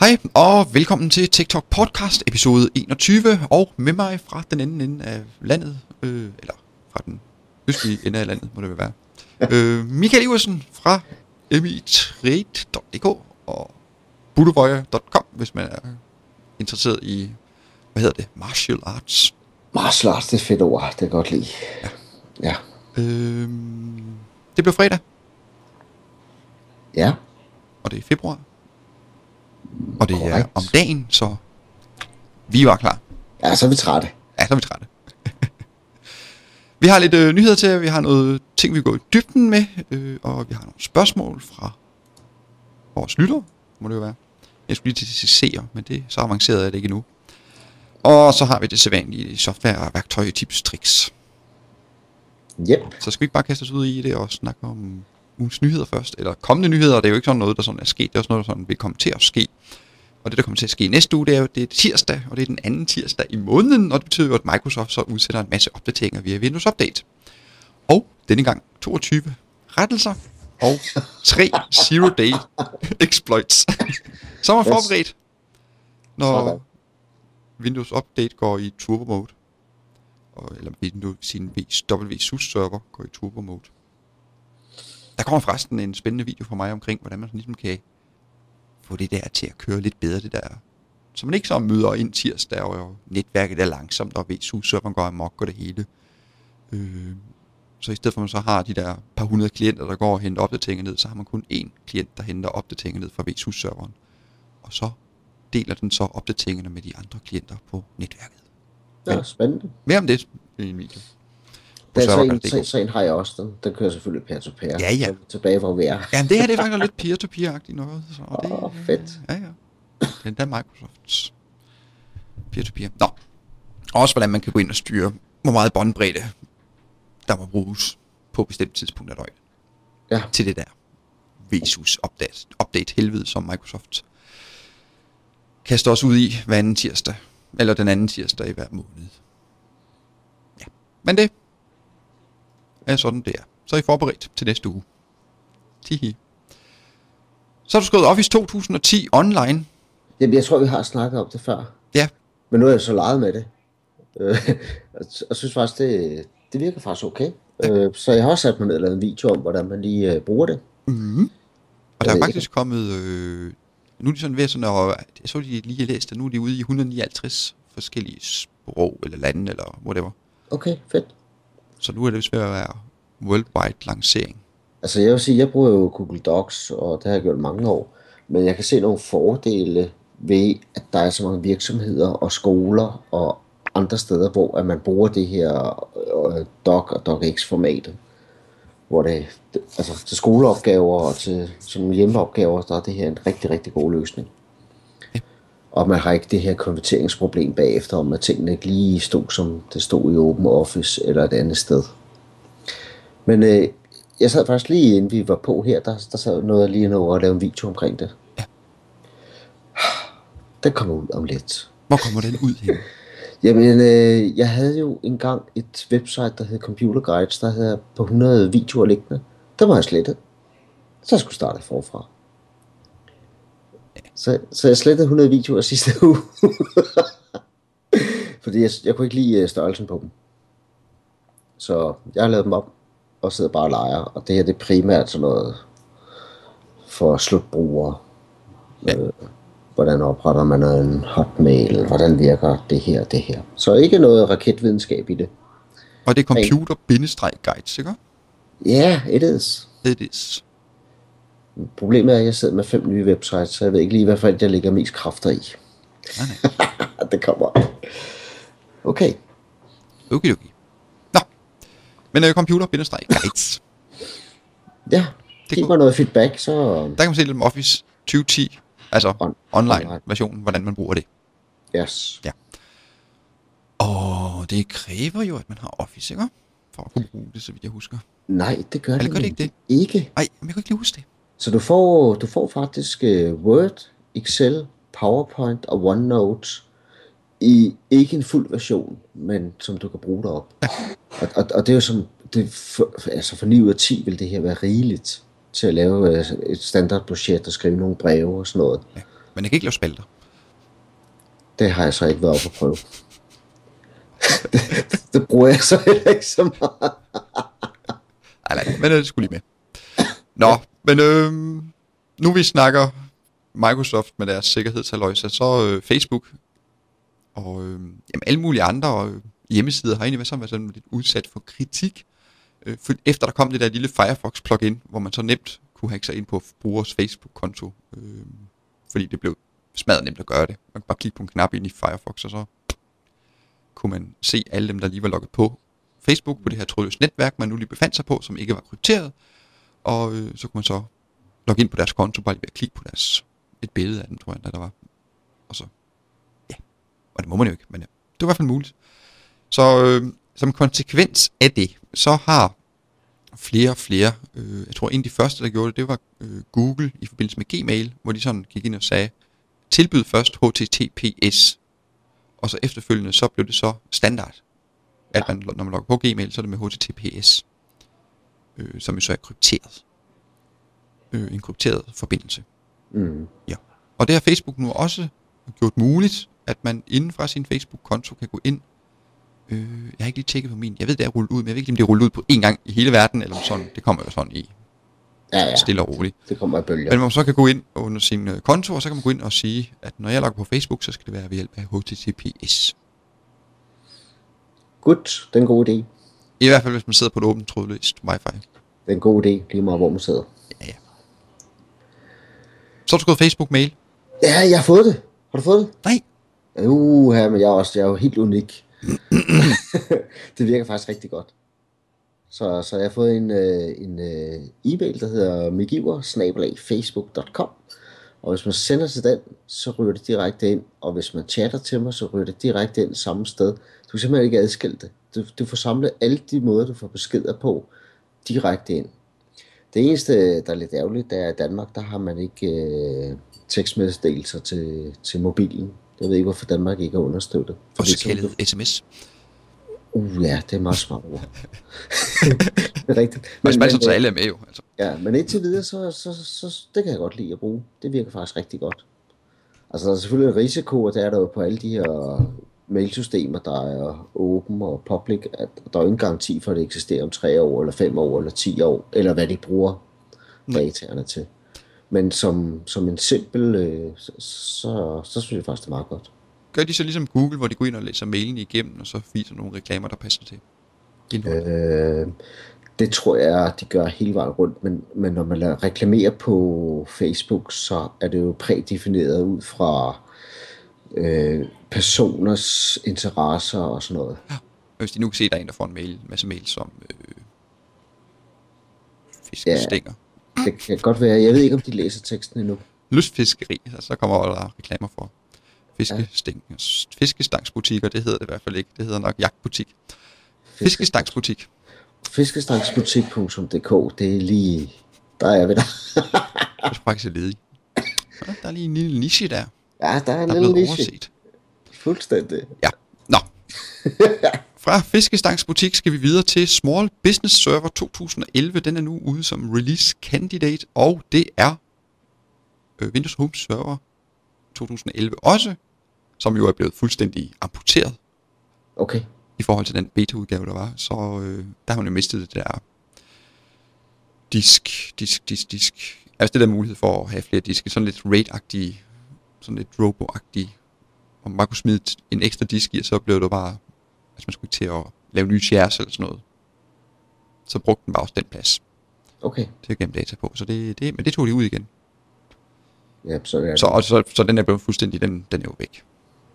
Hej og velkommen til TikTok podcast episode 21 og med mig fra den anden ende af landet, øh, eller fra den østlige ende af landet må det vel være. øh, Michael Iversen fra mitrade.dk og budovoyer.com, hvis man er interesseret i, hvad hedder det, martial arts. Martial arts, det er fedt ord, det kan jeg godt lide. Ja. Ja. Øh, det blev fredag, Ja. og det er februar. Og det er Korrekt. om dagen, så vi var klar. Ja, så er vi trætte. Ja, så er vi trætte. vi har lidt øh, nyheder til jer, vi har noget ting, vi går i dybden med, øh, og vi har nogle spørgsmål fra vores lyttere, må det jo være. Jeg skulle lige til seere, men det så avanceret er det ikke endnu. Og så har vi det sædvanlige software, værktøj, tips, tricks. Yep. Så skal vi ikke bare kaste os ud i det og snakke om ugens nyheder først, eller kommende nyheder, det er jo ikke sådan noget, der sådan er sket, det er også noget, der sådan vil komme til at ske. Og det, der kommer til at ske næste uge, det er jo det er tirsdag, og det er den anden tirsdag i måneden, og det betyder jo, at Microsoft så udsætter en masse opdateringer via Windows Update. Og denne gang 22 rettelser og 3 Zero Day Exploits, som er forberedt, når Sådan. Windows Update går i turbo mode. Og, eller Windows, sin WSUS server går i turbo mode. Der kommer forresten en spændende video fra mig omkring, hvordan man ligesom kan få det der til at køre lidt bedre, det der. Så man ikke så møder ind tirsdag, og netværket er langsomt, og VSUS-serveren går amok og det hele. Øh, så i stedet for at man så har de der par hundrede klienter, der går og henter opdateringer ned, så har man kun én klient, der henter opdateringer ned fra VSUS-serveren. Og så deler den så opdateringerne med de andre klienter på netværket. Ja, spændende. Mere om det i en video. Den server.dk. så, så en har jeg også, den, den kører selvfølgelig peer to peer. Ja, ja. Er Tilbage hvor vi er. Jamen det her det er faktisk lidt peer-to-peer-agtigt noget. Så det, Åh, fedt. Ja, ja. Det er endda Microsofts peer-to-peer. Nå. Også hvordan man kan gå ind og styre, hvor meget båndbredde, der må bruges på et bestemt tidspunkt af døgnet. Ja. Til det der Vesus update, update helvede, som Microsoft kaster os ud i hver anden tirsdag. Eller den anden tirsdag i hver måned. Ja. Men det er sådan det er. Så er I forberedt til næste uge. Tihi. Så har du skrevet Office 2010 online. Jamen, jeg tror, vi har snakket om det før. Ja, Men nu er jeg så leget med det. Øh, og synes faktisk, det, det virker faktisk okay. Øh, så jeg har også sat mig ned og lavet en video om, hvordan man lige øh, bruger det. Mm. Og der er faktisk kommet... Øh, nu er de sådan ved sådan at... Jeg så de lige har læst, at nu er de ude i 159 forskellige sprog eller lande eller whatever. Okay, fedt. Så nu er det vist ved at være worldwide lancering. Altså jeg vil sige, jeg bruger jo Google Docs, og det har jeg gjort mange år. Men jeg kan se nogle fordele ved, at der er så mange virksomheder og skoler og andre steder, hvor at man bruger det her øh, Doc og DocX-formatet. Hvor det, det, altså til skoleopgaver og til som hjemmeopgaver, der er det her en rigtig, rigtig god løsning. Og man har ikke det her konverteringsproblem bagefter, om at tingene ikke lige stod, som det stod i Open Office eller et andet sted. Men øh, jeg sad faktisk lige inden vi var på her, der, der sad noget lige nu og lave en video omkring det. Ja. Den kommer ud om lidt. Hvor kommer den ud hen? Jamen, øh, jeg havde jo engang et website, der hed Computer Guides, der havde på 100 videoer liggende. Der var jeg slettet. Så jeg skulle starte forfra. Så, så jeg slettede 100 videoer sidste uge. Fordi jeg, jeg kunne ikke lide øh, størrelsen på dem. Så jeg har lavet dem op og sidder bare og leger. Og det her det er primært sådan noget for slutbrugere. Ja. Øh, hvordan opretter man en hotmail, hvordan virker det her det her. Så ikke noget raketvidenskab i det. Og det er computer-guides, ikke? Ja, yeah, it is. It is. Problemet er, at jeg sidder med fem nye websites, så jeg ved ikke lige, hvad jeg lægger mest kræfter i. Nej, nej. det kommer. Okay. Okay, okay. Nå. Men uh, computer-guides. Ja, Det giv mig noget feedback, så... Der kan man se lidt om Office 2010. Altså On- online online. hvordan man bruger det. Yes. Og det kræver jo, at man har Office, ikke? For at kunne bruge det, så vidt jeg husker. Nej, det gør Eller det, gør det ikke det? ikke. Ej, men jeg kan ikke lige huske det. Så du får, du får faktisk uh, Word, Excel, PowerPoint og OneNote i ikke en fuld version, men som du kan bruge derop. Og, og, og det er jo som, det for, altså for 9 ud af 10 vil det her være rigeligt til at lave øh, et standardbudget og skrive nogle breve og sådan noget. Men Men jeg kan ikke lave spalter. Det har jeg så ikke været oppe at prøve. det, det bruger jeg så heller ikke så meget. Nej, nej, men øh, det skulle lige med. Nå, men øh, nu vi snakker Microsoft med deres sikkerhedsaløjse, så øh, Facebook og øh, jamen, alle mulige andre øh, hjemmesider har egentlig været sådan, været sådan lidt udsat for kritik. Øh, for efter der kom det der lille Firefox plugin, hvor man så nemt kunne hacke sig ind på brugers Facebook-konto, øh, fordi det blev smadret nemt at gøre det. Man kunne bare klikke på en knap ind i Firefox, og så kunne man se alle dem, der lige var logget på Facebook, på det her trådløse netværk, man nu lige befandt sig på, som ikke var krypteret. Og øh, så kunne man så logge ind på deres konto, bare lige ved at klikke på deres, et billede af dem, tror jeg, der, der var. Og så, ja, og det må man jo ikke, men ja, det var i hvert fald muligt. Så øh, som konsekvens af det, så har flere og flere, øh, jeg tror en af de første, der gjorde det, det var øh, Google i forbindelse med Gmail, hvor de sådan gik ind og sagde, tilbyd først HTTPS, og så efterfølgende, så blev det så standard, at man, når man logger på Gmail, så er det med HTTPS, øh, som jo så er krypteret. Øh, en krypteret forbindelse. Mm. Ja. Og det har Facebook nu også gjort muligt, at man inden fra sin Facebook-konto kan gå ind. Øh, jeg har ikke lige tjekket på min. Jeg ved, det er rullet ud, men jeg ved ikke, om det er rullet ud på én gang i hele verden, eller om sådan. Det kommer jo sådan i Ja, ja, stille og roligt. det kommer i bølger. Men man så kan gå ind under sin øh, konto, og så kan man gå ind og sige, at når jeg logger på Facebook, så skal det være ved hjælp af HTTPS. Godt, det er en god idé. I hvert fald, hvis man sidder på et åbent trådløst wifi. Det er en god idé, lige meget hvor man sidder. Ja, ja. Så har du skrevet Facebook-mail. Ja, jeg har fået det. Har du fået det? Nej. Uh, her, men jeg er også jeg er jo helt unik. det virker faktisk rigtig godt. Så, så jeg har fået en, øh, en øh, e-mail, der hedder migiver og hvis man sender til den, så ryger det direkte ind, og hvis man chatter til mig, så ryger det direkte ind samme sted. Du kan simpelthen ikke adskille det. Du, du får samlet alle de måder, du får beskeder på, direkte ind. Det eneste, der er lidt ærgerligt, det er, at i Danmark, der har man ikke øh, tekstmeddelelser til, til mobilen. Jeg ved ikke, hvorfor Danmark ikke har understøttet. Fordi så- kaldet sms. Uh, ja, det er meget smart ord. det er rigtigt. Men, men, men, så alle er med jo. Altså. ja, men indtil videre, så, så, så, så, det kan jeg godt lide at bruge. Det virker faktisk rigtig godt. Altså, der er selvfølgelig en risiko, og det er der jo på alle de her mailsystemer, der er open og public, at der er ingen garanti for, at det eksisterer om 3 år, eller 5 år, eller 10 år, eller hvad de bruger dataerne til. Men som, som en simpel, øh, så, så, synes jeg faktisk, det er meget godt. Gør de så ligesom Google, hvor de går ind og læser mailen igennem, og så viser nogle reklamer, der passer til indholdet. Øh, det tror jeg, de gør hele vejen rundt, men, men når man lader reklamere på Facebook, så er det jo prædefineret ud fra øh, personers interesser og sådan noget. Og Hvis de nu kan se, at der er en, der får en mail, en masse mails om øh, fiskestænger. Det kan godt være, jeg ved ikke, om de læser teksten endnu. Lystfiskeri, så, så kommer der reklamer for fiskestæng, fiskestangsbutikker, det hedder det i hvert fald ikke. Det hedder nok jagtbutik. Fiskestangsbutik. Fiskestangsbutik.dk, det er lige, der er jeg ved dig. Jeg skal faktisk er ledig. Der er lige en lille niche der, Ja, der er en der er lille niche. overset. Fuldstændig. Ja, nå. Fra Fiskestangs Butik skal vi videre til Small Business Server 2011. Den er nu ude som release candidate, og det er øh, Windows Home Server 2011 også, som jo er blevet fuldstændig amputeret Okay. I forhold til den beta-udgave, der var. Så øh, der har man jo mistet det der disk, disk, disk, disk. Altså det der mulighed for at have flere diske, sådan lidt RAID-agtige, sådan lidt robo-agtige. Om man bare kunne smide en ekstra disk i, og så blev det bare, altså man skulle ikke til at lave nye shares eller sådan noget. Så brugte den bare også den plads Okay. til at gemme data på. Så det, det, men det tog de ud igen. Ja, så er det. Så, og så, så den er blevet fuldstændig, den, den er jo væk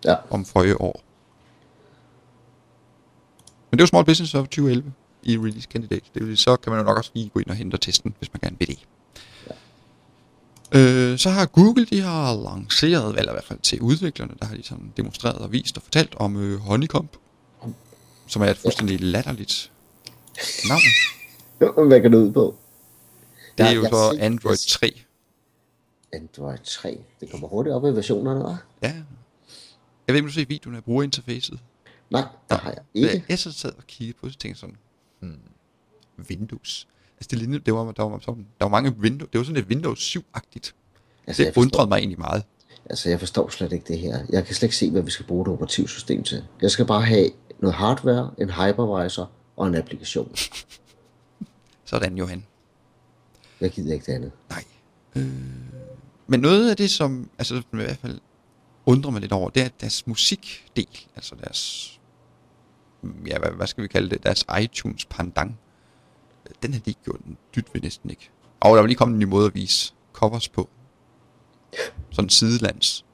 Ja. om forrige år. Men det er jo Small Business Server 2011 i Release Candidate. Det vil så kan man jo nok også lige gå ind og hente testen, hvis man gerne vil det. Øh, så har Google, de har lanceret, eller i hvert fald til udviklerne, der har de sådan demonstreret og vist og fortalt om øh, Honeycomb, som er et fuldstændig latterligt navn. Hvad kan du ud på? Det er Ja, jo så Android jeg- 3. Android 3. Det kommer hurtigt op i versionerne, hva'? Ja. Jeg ved ikke, om du ser videoen af brugerinterfacet. Nej, det har jeg ikke. Jeg så sad og kiggede på så tænkte sådan, hmm, Windows. Altså det lignede, det var, der var, sådan, der var mange Windows, det var sådan lidt Windows 7-agtigt. Altså, Det undrede mig egentlig meget. Altså, jeg forstår slet ikke det her. Jeg kan slet ikke se, hvad vi skal bruge det operativsystem til. Jeg skal bare have noget hardware, en hypervisor og en applikation. Sådan, Johan. Jeg gider ikke det andet. Nej. Øh, men noget af det, som altså, i hvert fald undrer mig lidt over, det er deres musikdel. Altså deres, ja, hvad, hvad skal vi kalde det, deres iTunes pandang. Den har de ikke gjort en dyt ved næsten ikke. Og der var lige kommet en ny måde at vise covers på. Sådan sidelands.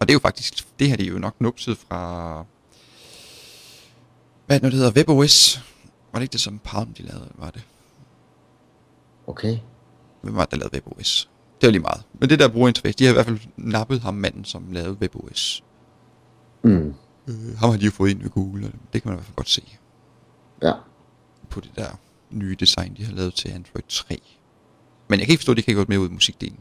Og det er jo faktisk, det her det er jo nok nupset fra, hvad er det nu, det hedder, WebOS. Var det ikke det, som Palm de lavede, var det? Okay. Hvem var det, der lavede WebOS? Det var lige meget. Men det der brugerinterface, de har i hvert fald nappet ham manden, som lavede WebOS. Mm. Øh, ham har de jo fået ind ved Google, og det kan man i hvert fald godt se Ja. på det der nye design, de har lavet til Android 3. Men jeg kan ikke forstå, at de kan gå med ud i musikdelen.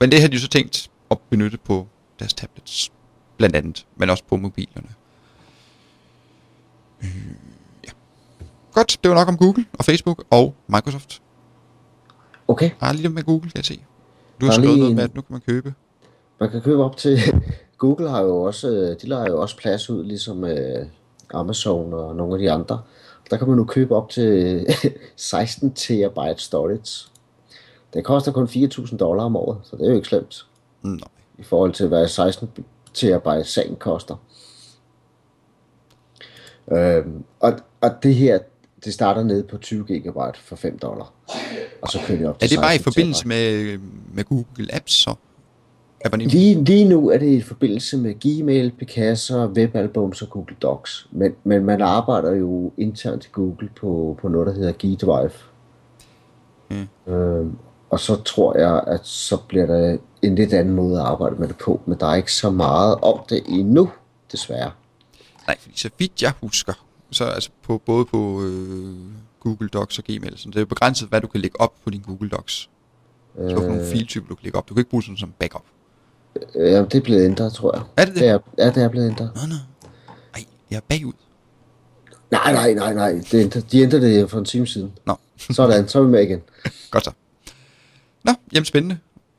Men det har de jo så tænkt at benytte på deres tablets, blandt andet, men også på mobilerne. Øh, ja. Godt, det var nok om Google og Facebook og Microsoft. Okay. Ah, lige med Google, kan jeg se. Du har skrevet noget med, at nu kan man købe. Man kan købe op til... Google har jo også, øh, de lader jo også plads ud, ligesom øh, Amazon og nogle af de andre. Der kan man nu købe op til 16 terabyte storage. Det koster kun 4.000 dollar om året, så det er jo ikke slemt Nej. i forhold til, hvad 16 terabyte sagen koster. Øhm, og, og det her, det starter nede på 20 gigabyte for 5 dollar. Og så kører det op Er til det bare i 16 forbindelse terabyte. med, med Google Apps så? Lige, lige nu er det i forbindelse med Gmail, Picasa, Webalbums og Google Docs. Men, men man arbejder jo internt i Google på, på noget, der hedder G-Drive. Mm. Øhm, og så tror jeg, at så bliver der en lidt anden måde at arbejde med det på. Men der er ikke så meget om det endnu, desværre. Nej, fordi så vidt jeg husker, så altså på, både på øh, Google Docs og Gmail, så det er jo begrænset, hvad du kan lægge op på din Google Docs. Så for nogle Øh, filtyper du kan lægge op. Du kan ikke bruge sådan som backup. Øh, ja, det er blevet ændret, tror jeg. Er det det? Er, ja, det er blevet ændret. Nå, nå. Ej, jeg er bagud. Nej, nej, nej, nej. Det ændrer, de ændrede det for en time siden. Nå, Sådan, så er vi med igen. godt så. Nå, jamen spændende.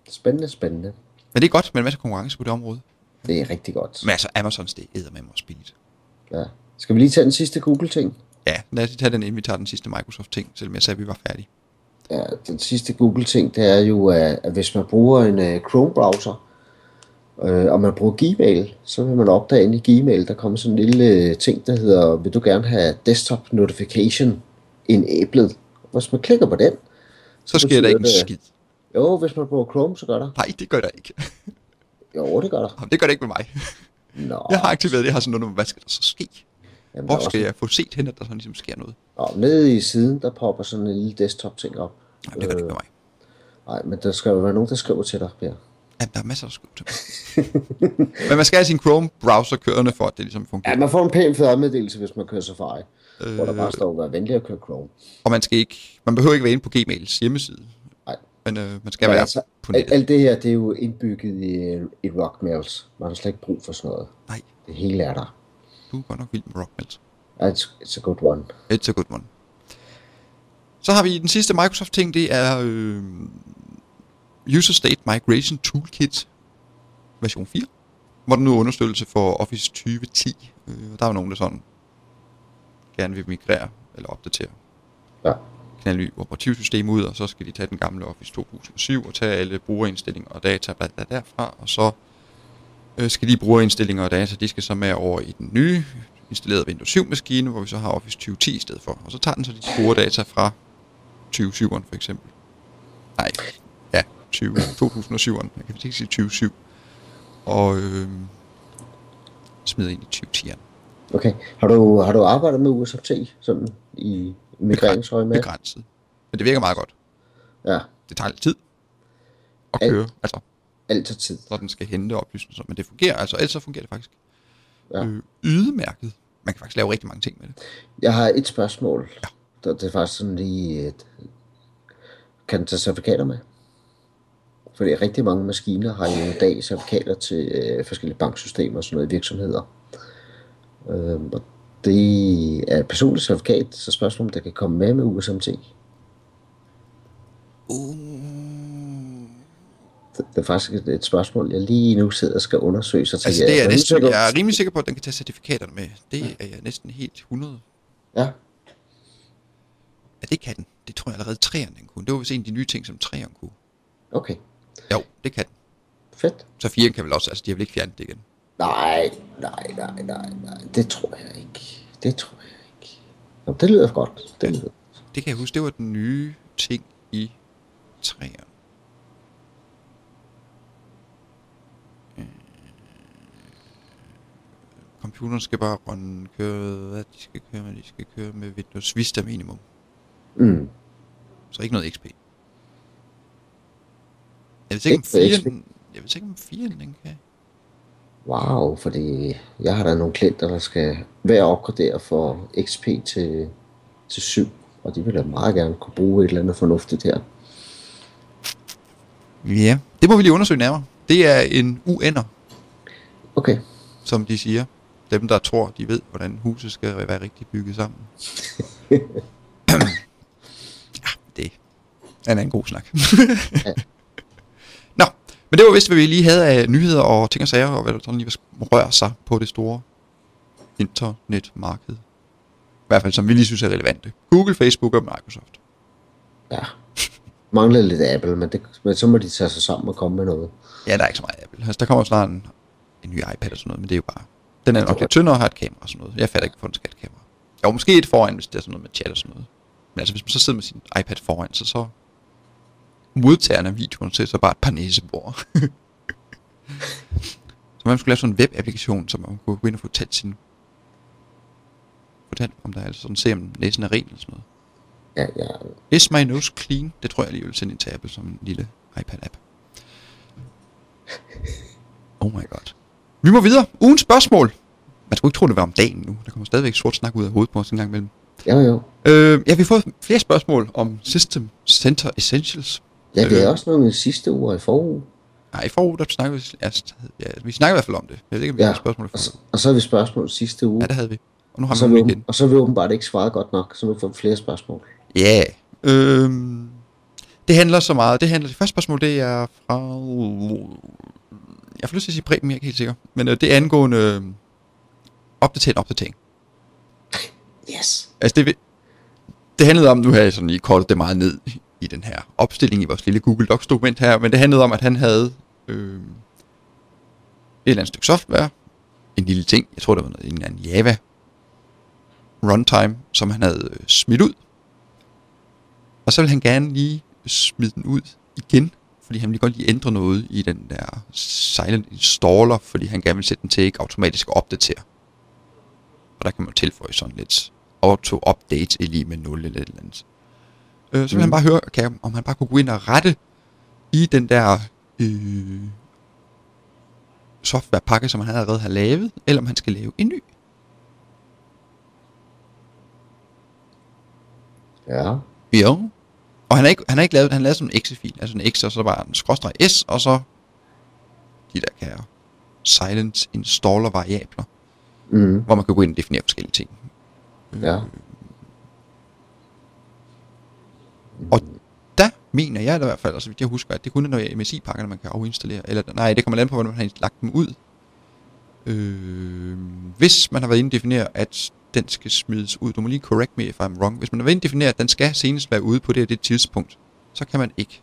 Spændende, spændende. Men det er godt med en masse konkurrence på det område. Det er rigtig godt. Men altså, Amazons det æder med mig billigt. Ja. Skal vi lige tage den sidste Google-ting? Ja, lad os lige tage den, inden vi tager den sidste Microsoft-ting, selvom jeg sagde, at vi var færdige. Ja, den sidste Google-ting, det er jo, at hvis man bruger en uh, Chrome-browser, øh, og man bruger Gmail, så vil man opdage inde i Gmail, der kommer sådan en lille øh, ting, der hedder, vil du gerne have desktop notification enablet? Hvis man klikker på den, Så sker der ikke en skid. jo, hvis man bruger Chrome, så gør der. Nej, det gør der ikke. Jo, det gør der. Jamen, det gør det ikke med mig. Nå, Jeg har aktiveret det, jeg har sådan noget, hvad skal der så ske? jamen, Hvor skal også, jeg få set hen, at der sådan ligesom sker noget? Nå, nede i siden, der popper sådan en lille desktop-ting op. Nej, det gør det ikke med mig. Nej, men der skal jo være nogen, der skriver til dig, Per. Jamen, der er masser af skrive til. Men man skal have sin Chrome-browser kørende, for at det ligesom fungerer. Ja, man får en pæn fedmeddelelse, hvis man kører Safari, øh... hvor der bare står, vær venlig at køre Chrome. og man skal ikke, man behøver ikke være inde på Gmails hjemmeside. Nej. Men øh, man skal Men være altså, på nettet. alt det her, det er jo indbygget i, i Rockmails. Man har slet ikke brug for sådan noget. Nej, Det hele er der. du er godt nok vild med Rockmelt. It's, it's a good one. It's a good one. Så har vi den sidste Microsoft-ting, det er øh, User State Migration Toolkit version 4, hvor den nu er understøttelse for Office 2010. Øh, der er jo nogen, der sådan gerne vil migrere eller opdatere Ja. knalde ny operativsystem ud, og så skal de tage den gamle Office 2007 og tage alle brugerindstillinger og data bla, bla, derfra, og så øh, skal de brugerindstillinger og data, de skal så med over i den nye installerede Windows 7 maskine, hvor vi så har Office 2010 i stedet for. Og så tager den så de brugerdata fra 2007'eren for eksempel. Nej, 20, 2007'eren. Jeg kan ikke sige 2007. Og øh, smider ind i 2010'eren. Okay. Har du, har du arbejdet med USFT sådan i migreringsøje med? Begrænset. Men det virker meget godt. Ja, Det tager lidt tid at Alt. køre. Altså, alt tager tid. når den skal hente oplysninger. Men det fungerer, altså ellers så fungerer det faktisk. Ja. Øh, ydemærket. Man kan faktisk lave rigtig mange ting med det. Jeg har et spørgsmål. Der, det er faktisk sådan lige et... Kan den tage certifikater med? Fordi rigtig mange maskiner har jo i dag certifikater til øh, forskellige banksystemer og sådan noget i virksomheder. Øh, og det er et personligt certifikat, så spørgsmålet om der kan komme med med USMT. Uh, det er faktisk et, et spørgsmål, jeg lige nu sidder og skal undersøge. Så Altså, det er jeg, næsten, jeg er rimelig sikker på, at den kan tage certifikaterne med. Det er jeg næsten helt 100. Ja, Ja, det kan den. Det tror jeg allerede træerne kunne. Det var vist en af de nye ting, som træerne kunne. okay. Jo, det kan den. Fedt. Så 4 kan vel også, altså de har vel ikke fjernet det igen. Nej, nej, nej, nej, nej. Det tror jeg ikke. Det tror jeg ikke. Nå, det lyder godt. Det lyder. Det kan jeg huske, det var den nye ting i træerne. Øh, Computeren skal bare runde, køre, hvad de skal køre med, de skal køre med Windows Vista minimum. Mm. Så ikke noget XP. Jeg ved ikke, om Ikke 4, XP. jeg ved ikke, om 4 den kan. Wow, fordi jeg har da nogle klienter, der skal være opgradere for XP til, til 7, og de vil da meget gerne kunne bruge et eller andet fornuftigt her. Ja, det må vi lige undersøge nærmere. Det er en UN'er, Okay, som de siger. Dem, der tror, de ved, hvordan huset skal være rigtig bygget sammen. ja, det er en anden god snak. Nå, men det var vist, hvad vi lige havde af nyheder og ting og sager, og hvad der sådan lige rører sig på det store internetmarked. I hvert fald, som vi lige synes er relevante. Google, Facebook og Microsoft. ja. Mangler lidt Apple, men, det, men så må de tage sig sammen og komme med noget. Ja, der er ikke så meget Apple. Altså, der kommer snart en, en ny iPad og sådan noget, men det er jo bare... Den er nok lidt tyndere og har et kamera og sådan noget. Jeg fatter ikke, hvorfor den skal et kamera. Jo, måske et foran, hvis det er sådan noget med chat og sådan noget. Men altså, hvis man så sidder med sin iPad foran, så så modtagerne af videoen til så bare et par næsebord. så man skulle lave sådan en web-applikation, så man kunne gå ind og få talt sin... Fortalt om der er altså sådan, se om næsen er ren eller sådan noget. Ja, ja. Is my nose clean? Det tror jeg lige vil sende til Apple som en lille iPad-app. Oh my god. Vi må videre. Ugens spørgsmål. Man skulle ikke tro, det var om dagen nu. Der kommer stadigvæk sort snak ud af hovedet på os en gang imellem. Jo, jo. Øh, ja, vi har fået flere spørgsmål om System Center Essentials. Ja, det er Øh. også nogle sidste uger i forud. Nej, i forud, der snakkede vi... Ja, ja, vi snakkede i hvert fald om det. Jeg ved ikke, om vi Ja, har spørgsmål i og så, og så har vi spørgsmål sidste uge. Ja, det havde vi. Og nu har og, så vi vi, igen. og så har vi åbenbart ikke svaret godt nok, så nu får vi flere spørgsmål. Ja. Øhm, det handler så meget. Det handler, det første spørgsmål, det er fra... Jeg får lyst til at sige Preben, jeg er ikke helt sikker. Men øh, det er angående øh, opdatering, opdatering. Yes. Altså det, det handlede om, nu har jeg sådan lige kortet det meget ned i den her opstilling i vores lille Google Docs dokument her, men det handlede om, at han havde øh, et eller andet stykke software, en lille ting, jeg tror det var noget, en eller anden Java runtime, som han havde øh, smidt ud. Og så ville han gerne lige smide den ud igen, fordi han ville godt lige ændre noget i den der silent installer, fordi han gerne vil sætte den til ikke automatisk opdatere. Og der kan man tilføje sådan lidt auto-update lige med 0 eller et eller andet. Øh, så vil mm. han bare høre, kan, om han bare kunne gå ind og rette i den der øh, softwarepakke, som han allerede har lavet, eller om han skal lave en ny. Ja. Jo. Og han har ikke, han har ikke lavet, han lavet sådan en exe-fil, altså en x, og så bare en skråstreg s, og så de der kære silent installer variabler, Mm. hvor man kan gå ind og definere forskellige ting. Ja. Og der mener jeg i hvert fald, altså jeg husker, at det kun er noget MSI-pakkerne, man kan afinstallere. Eller nej, det kommer an på, hvordan man har lagt dem ud. Øh, hvis man har været inde og definere, at den skal smides ud, du må lige correct me if I'm wrong. Hvis man har været inde og definere, at den skal senest være ude på det og det tidspunkt, så kan man ikke.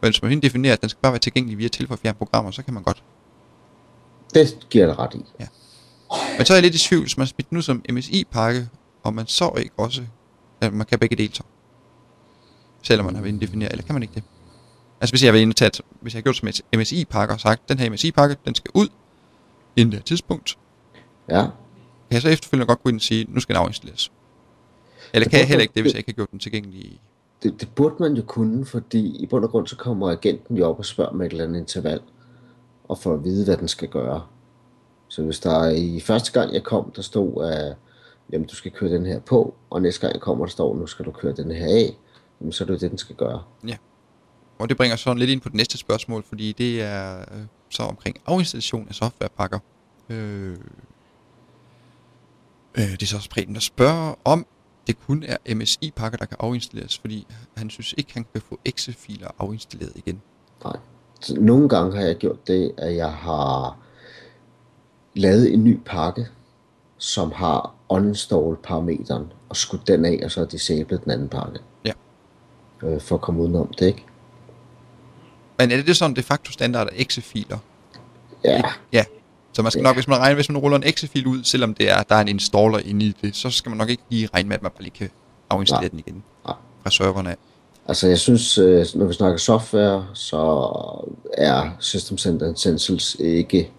Men hvis man har inde og definere, at den skal bare være tilgængelig via tilføjfjern programmer, så kan man godt. Det giver dig ret i. Men så er jeg lidt i tvivl, hvis man smidt ud som MSI-pakke, og man så ikke også, at man kan begge dele så. Selvom man har definere, eller kan man ikke det? Altså hvis jeg har været inde og taget, hvis jeg har gjort som et MSI-pakke og sagt, den her MSI-pakke, den skal ud inden det her tidspunkt, Ja. kan jeg så efterfølgende godt gå ind og sige, nu skal den afinstalleres. Eller Det kan jeg heller ikke det, hvis jeg ikke har gjort den tilgængelig. Det, det burde man jo kunne, fordi i bund og grund så kommer agenten jo op og spørger med et eller andet interval, og får at vide, hvad den skal gøre. Så hvis der er i første gang jeg kom, der stod, at jamen, du skal køre den her på, og næste gang jeg kommer, der står, nu skal du køre den her af, jamen, så er det jo det, den skal gøre. Og det bringer sådan lidt ind på det næste spørgsmål, fordi det er øh, så omkring afinstallation af softwarepakker. Øh, øh, det er så også Preben, der spørger om det kun er MSI-pakker, der kan afinstalleres, fordi han synes ikke, han kan få exe-filer afinstalleret igen. Nej. nogle gange har jeg gjort det, at jeg har lavet en ny pakke, som har uninstall parameteren, og skudt den af, og så disablet den anden pakke. Ja. Øh, for at komme udenom det, ikke? Men er det sådan de facto standard af exe-filer? Ja, Ja. Så man skal Ja. nok, hvis man regner, hvis man ruller en exe-fil ud, selvom det er, der er en installer inde i det, så skal man nok ikke lige regne med, at man bare lige kan afinstallere Nej. den igen Nej. fra serverne af. altså jeg synes, øh, når vi snakker software, så er System Center Essentials ikke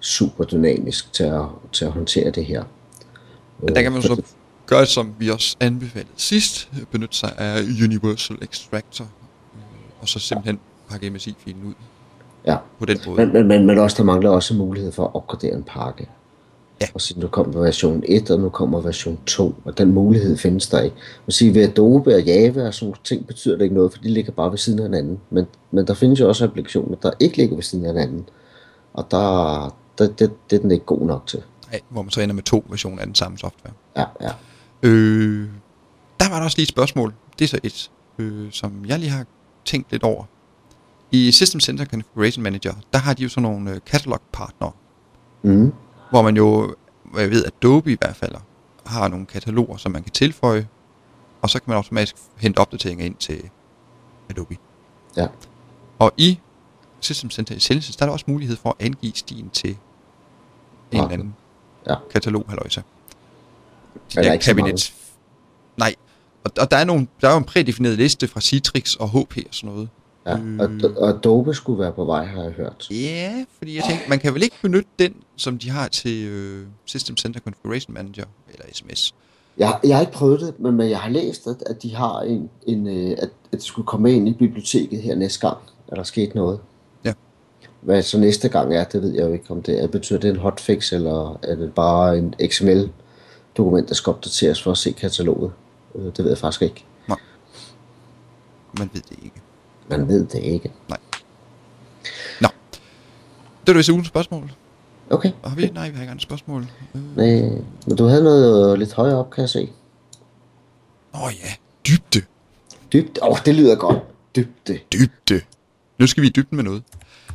super dynamisk til at, til at håndtere det her. Men der kan man Øh, så gøre, som vi også anbefalede sidst, benytte sig af Universal Extractor, og så simpelthen pakke MSI-filen ud Ja, på den måde. men, men, men, men også der mangler også mulighed for at opgradere en pakke. Ja. Og så nu kommer version 1, og nu kommer version 2, og den mulighed findes der ikke. Man siger, ved Adobe og Java og sådan nogle ting betyder det ikke noget, for de ligger bare ved siden af hinanden. Men, men der findes jo også applikationer, der ikke ligger ved siden af hinanden. Og der, der det, det er den ikke god nok til. Nej, hvor man så ender med to versioner af den samme software. Ja, ja. Øh, der var der også lige et spørgsmål. Det er så et, øh, som jeg lige har tænkt lidt over. I System Center Configuration Manager, der har de jo sådan nogle øh, catalog partnere, Mm. hvor man jo, hvad jeg ved, Adobe i hvert fald, har nogle kataloger, som man kan tilføje, og så kan man automatisk hente opdateringer ind til Adobe. Ja. Og i System Center Essentials, der er der også mulighed for at angive stien til en eller Partner. anden Ja. katalog, halløjsa. Er der der ikke så kabinets... Nej, og, og der, er nogle, der er jo en prædefineret liste fra Citrix og HP og sådan noget. ja. Øh. Og, og Adobe skulle være på vej, har jeg hørt. Ja, fordi jeg tænkte, man kan vel ikke benytte den, som de har til øh, System Center Configuration Manager, eller SMS. Jeg, jeg har ikke prøvet det, men, men jeg har læst, at, at de har en, en øh, at, at det skulle komme ind i biblioteket her næste gang, at der skete noget. Ja. Hvad så næste gang er, det ved jeg jo ikke, om det er. Betyder det en hotfix, eller er det bare en XML-dokument, der skal opdateres for at se kataloget? Øh, Det ved jeg faktisk ikke. Man ved det ikke. Man ved det ikke. Nå. Det var det vist ugens spørgsmål. Okay. Og har vi? Nej, vi har ikke andre spørgsmål. Øh. Nej, men du havde noget lidt højere op, kan jeg se. Åh oh, ja, dybde. Dybt. Åh, oh, det lyder godt. Dybde. Dybde. Nu skal vi i dybden med noget.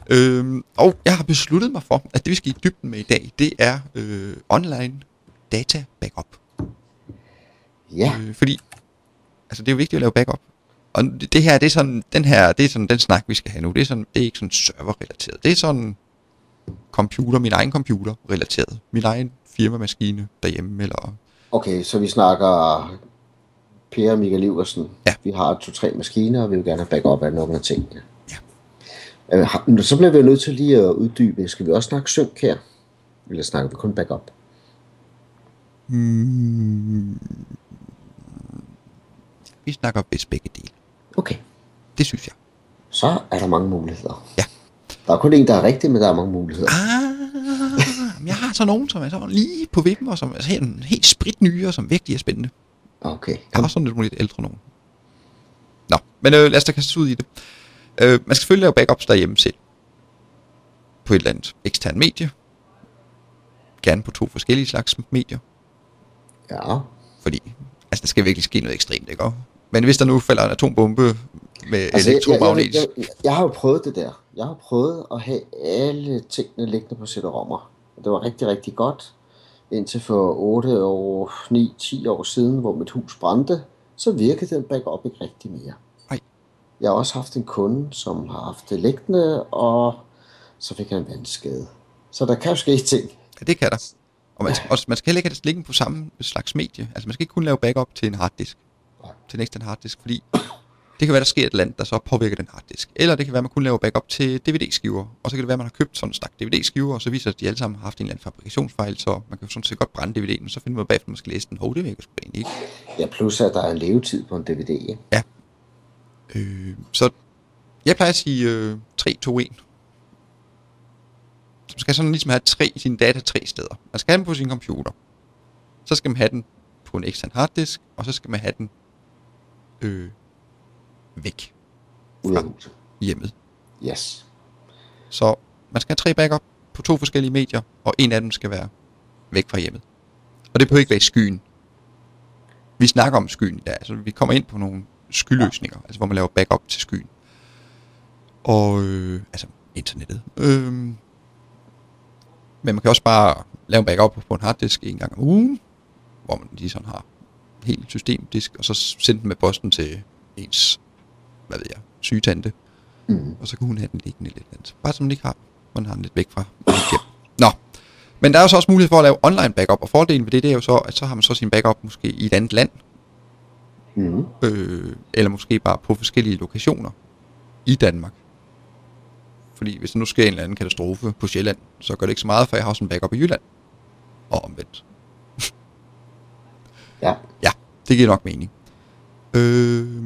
Øhm, og jeg har besluttet mig for, at det vi skal i dybden med i dag, det er øh, online data backup. Ja, Øh, fordi, altså det er jo vigtigt at lave backup. Og det, her, det er sådan, den her, det er sådan den snak, vi skal have nu. Det er, sådan, det er ikke sådan server-relateret. Det er sådan computer, min egen computer relateret. Min egen firmamaskine derhjemme, eller... okay, så vi snakker Per og Michael Iversen. Ja. Vi har to-tre maskiner, og vi vil gerne have backup af nogle af tingene. Ja. Øh, Så bliver vi nødt til lige at uddybe. Skal vi også snakke sync her? Eller snakker vi kun backup? Hmm, vi snakker vist begge dele. Okay, Det synes jeg. så er der mange muligheder. Ja. Der er kun en, der er rigtig, men der er mange muligheder. Ah, jeg har så nogen, som er sådan lige på vippen, og som er helt, helt spritnye, og som virkelig er spændende. Okay. Jeg har også sådan lidt, lidt ældre nogen. Nå, men øh, lad os da kaste os ud i det. Øh, man skal selvfølgelig lave backups derhjemme selv. På et eller andet ekstern medie. Gerne på to forskellige slags medier. Ja. Fordi, altså der skal virkelig ske noget ekstremt, ikke? Men hvis der nu falder en atombombe med altså, Altså, jeg, jeg, elektromagnetisk... jeg, jeg, jeg har jo prøvet det der. Jeg har prøvet at have alle tingene liggende på CD-rommer. Det var rigtig, rigtig godt. Indtil for 8 år, 9, 10 år siden, hvor mit hus brændte, så virkede den backup ikke rigtig mere. Nej. Jeg har også haft en kunde, som har haft det liggende, og så fik han en vandskade. Så der kan jo ske ting. Ja, det kan der. Og man, skal, også, man skal heller ikke have det liggende på samme slags medie. Altså man skal ikke kun lave backup til en harddisk. Nej. Til en ekstern harddisk, fordi det kan være, der sker et eller andet, der så påvirker den harddisk. Eller det kan være, at man kun laver backup til DVD-skiver. Og så kan det være, at man har købt sådan en stak DVD-skiver, og så viser det, at de alle sammen har haft en eller anden fabrikationsfejl, så man kan jo sådan set godt brænde DVD'en, og så finder man bagefter, at man skal læse den. Hov, det virker sgu egentlig ikke. Ja, plus at der er en levetid på en DVD. Ikke? Øh, så jeg plejer at sige øh, 3, 2, 1. Så man skal sådan ligesom have tre, sin data tre steder. Man skal have den på sin computer. Så skal man have den på en ekstern harddisk, og så skal man have den øh, væk Ud af huset. hjemmet. Yes. Så man skal have tre backup på to forskellige medier, og en af dem skal være væk fra hjemmet. Og det behøver ikke være i skyen. Vi snakker om skyen i dag, altså vi kommer ind på nogle skyløsninger, altså hvor man laver backup til skyen. Og, øh, altså internettet. Øh, men man kan også bare lave en backup på en harddisk en gang om ugen, hvor man lige sådan har helt systemdisk, og så sende den med posten til ens, hvad ved jeg, sygetante. Mm. Og så kan hun have den liggende lidt andet. Bare som man ikke har. Man har den lidt væk fra. Nå. Men der er jo så også mulighed for at lave online backup, og fordelen ved det, det er jo så, at så har man så sin backup måske i et andet land, Mm. øh, eller måske bare på forskellige lokationer i Danmark. Fordi hvis der nu sker en eller anden katastrofe på Sjælland, så gør det ikke så meget, for jeg har også en backup i Jylland. Og omvendt. Ja. Ja, det giver nok mening. Øh,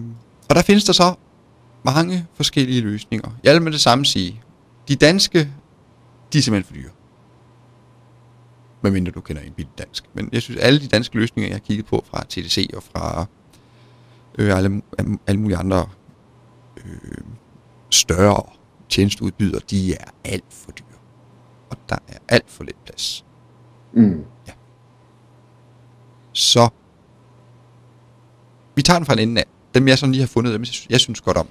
og der findes der så mange forskellige løsninger. Jeg vil med det samme sige, de danske, de er simpelthen for dyre. Medmindre du kender en billig dansk. Men jeg synes, alle de danske løsninger, jeg har kigget på fra TDC og fra øh, alle, alle mulige andre øh, større tjenesteudbydere, de er alt for dyre. Og der er alt for lidt plads. Mm. Så vi tager den fra en ende af. Dem jeg sådan lige har fundet, dem jeg synes- jeg synes godt om.